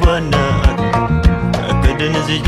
mushaana diiwaanaa akkadanisi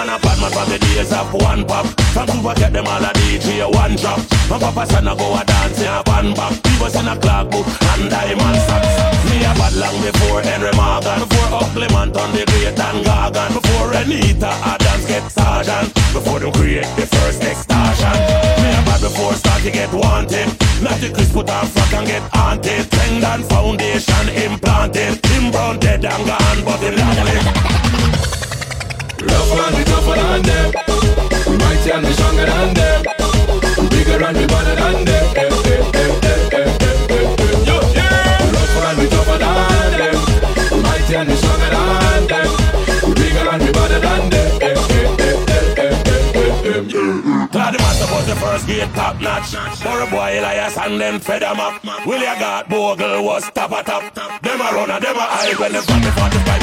man a bad man from the days of one pop. From Cuba get them all a DJ one drop. My Papa San a go a dance in a band back. Beavers in a clock book and diamond socks. Me a bad long before Henry Morgan. Before Uckleman on the great and Gargan. Before Anita a dance get sergeant. Before them create the first extortion. Me a bad before start to get wanted. Not the crisp put on frock and get haunted. Tendon foundation implanted. Him brown dead and gone but him lovely. Rough and we tougher than them. We mighty and we stronger than them. We bigger and we better than them. Eh, eh, eh, and we tougher than them. We mighty and we stronger than them. We bigger and we better than them. Eh, eh, the matter about the first gate top notch. For a boy Elias and them fed them up. Will you got bogle was top a top. Them a runner, them a hide when them from the 45.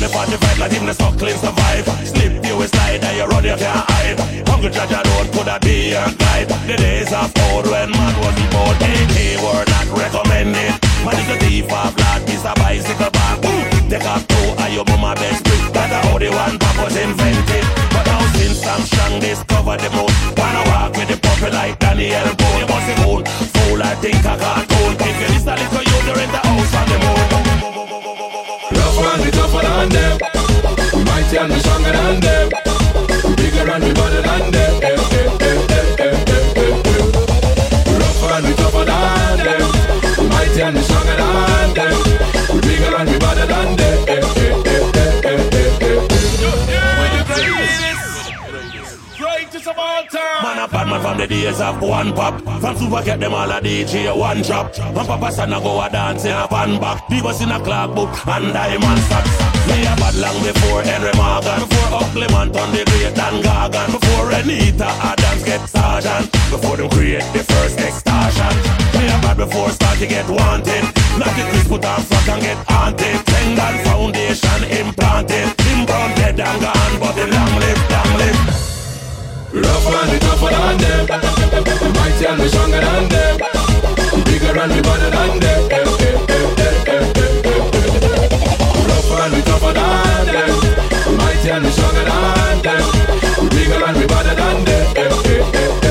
Live on the vibe like in the suckling survive. Slip you a slide and you run you can't hide. Hungry judge road could I be a guide The days of old when man was born. AK were not recommended. Man is a thief of blood, he's a bicycle back. Take off two of your mama best brick That's how the one pop was invented. But now since I'm strong discover the moon. Wanna walk with the puppy like Daniel Boone. You must be fool, fool I think I got cool If you listen a little you're in the house on the moon than them. We mighty and we stronger than them. Bigger and we're better than them. Eh, eh, rougher and we're tougher than them. We mighty and we're stronger than them. We bigger and we're better than them. Man, a man from the days of one pop. From super get them all a DJ one drop. And Papa San a go a dance in a van back. Divas in a club book and diamond socks me a bad long before Henry Morgan Before Ugly Man on the great and Gargan Before Anita Adams get sergeant. Before them create the first extortion. Me a bad before start to get wanted. Not the Chris put on flag and get haunted. Tengan foundation implanted. Him brown dead and gone but the long live, long live. Rough and the tougher than them. Mighty and the stronger than them. Bigger and the better than them. Eh, eh, eh. When we tougher than them. Mighty and we stronger than them. We bigger and we better than them. Eh, eh, eh, eh.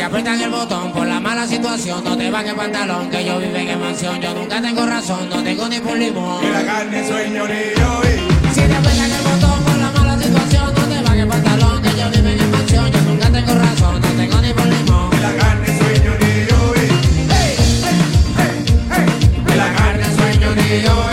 Te aprietan el botón por la mala situación, no te va que pantalón, que yo vivo en mansión, yo nunca tengo razón, no tengo ni por limón. Y la carne sueño ni yo Si te aprietan el botón por la mala situación, no te va que pantalón, que yo vivo en mansión, yo nunca tengo razón, no tengo ni por limón. Y la carne sueño ni yo De la carne sueño ni yo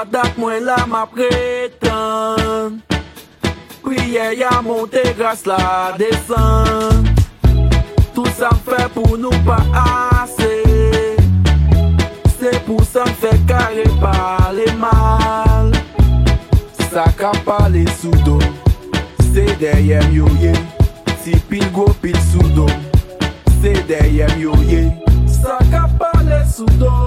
padak mwen la ma pretan. Priye ya monte gras la desan. Tout sa m fe pou nou pa ase. Se pou sa m fe kare pale mal. Sa ka pale sou do. Se deyem yo ye. Si pil go pil sou do. Se deyem yo ye. Sa ka pale sou do.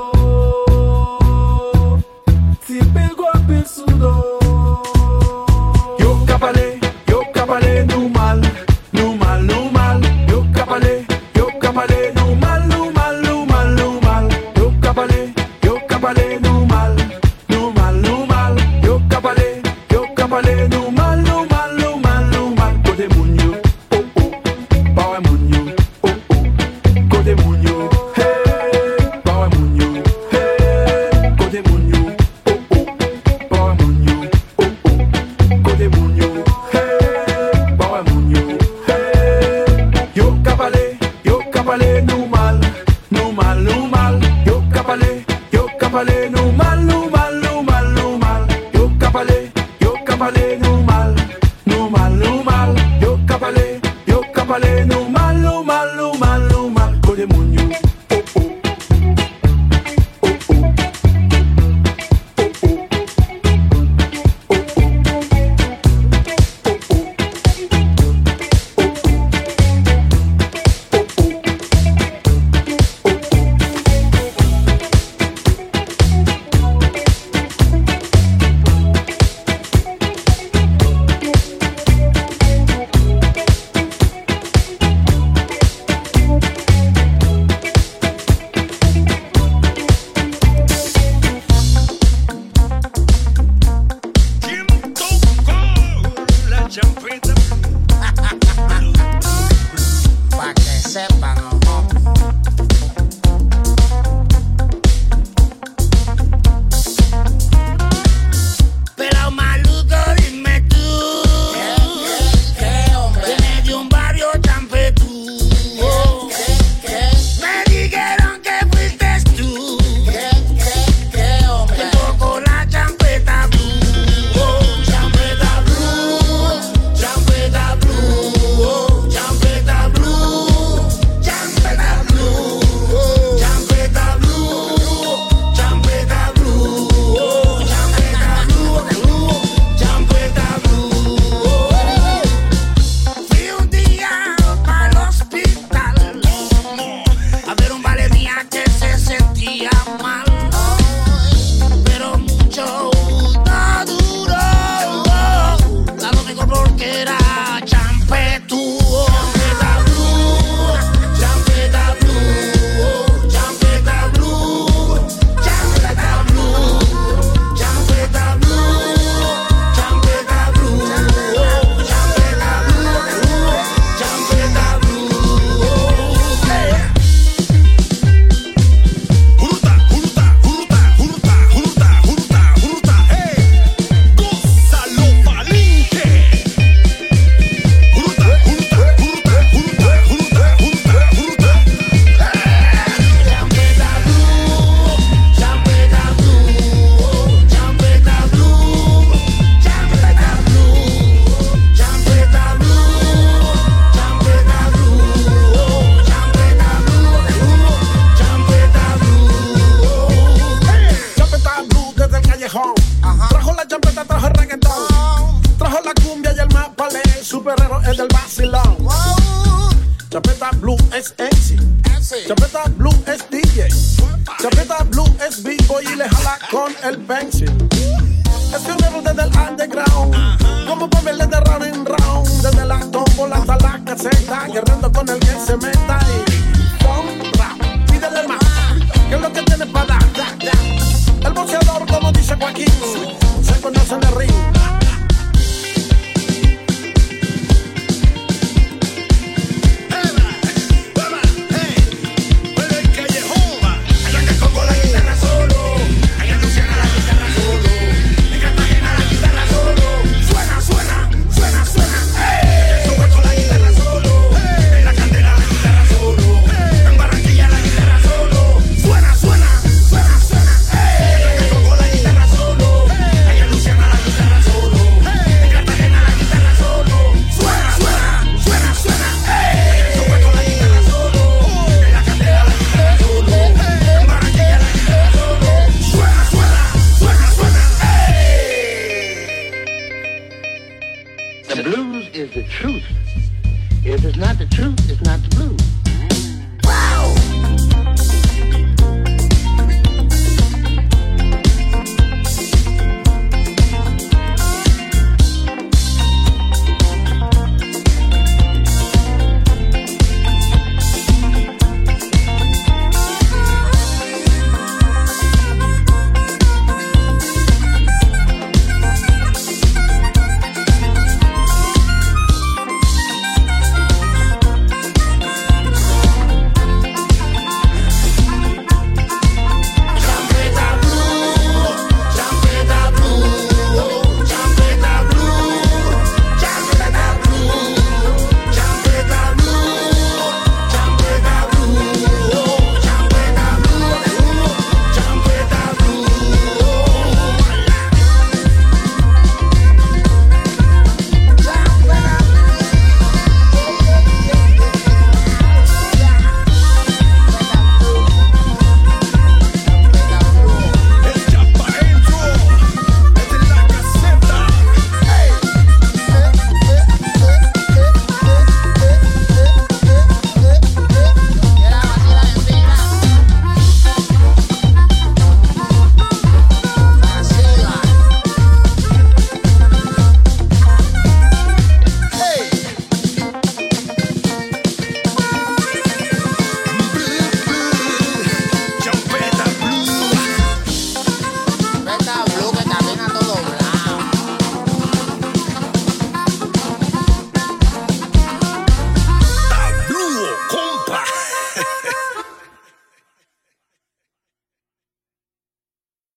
estudou.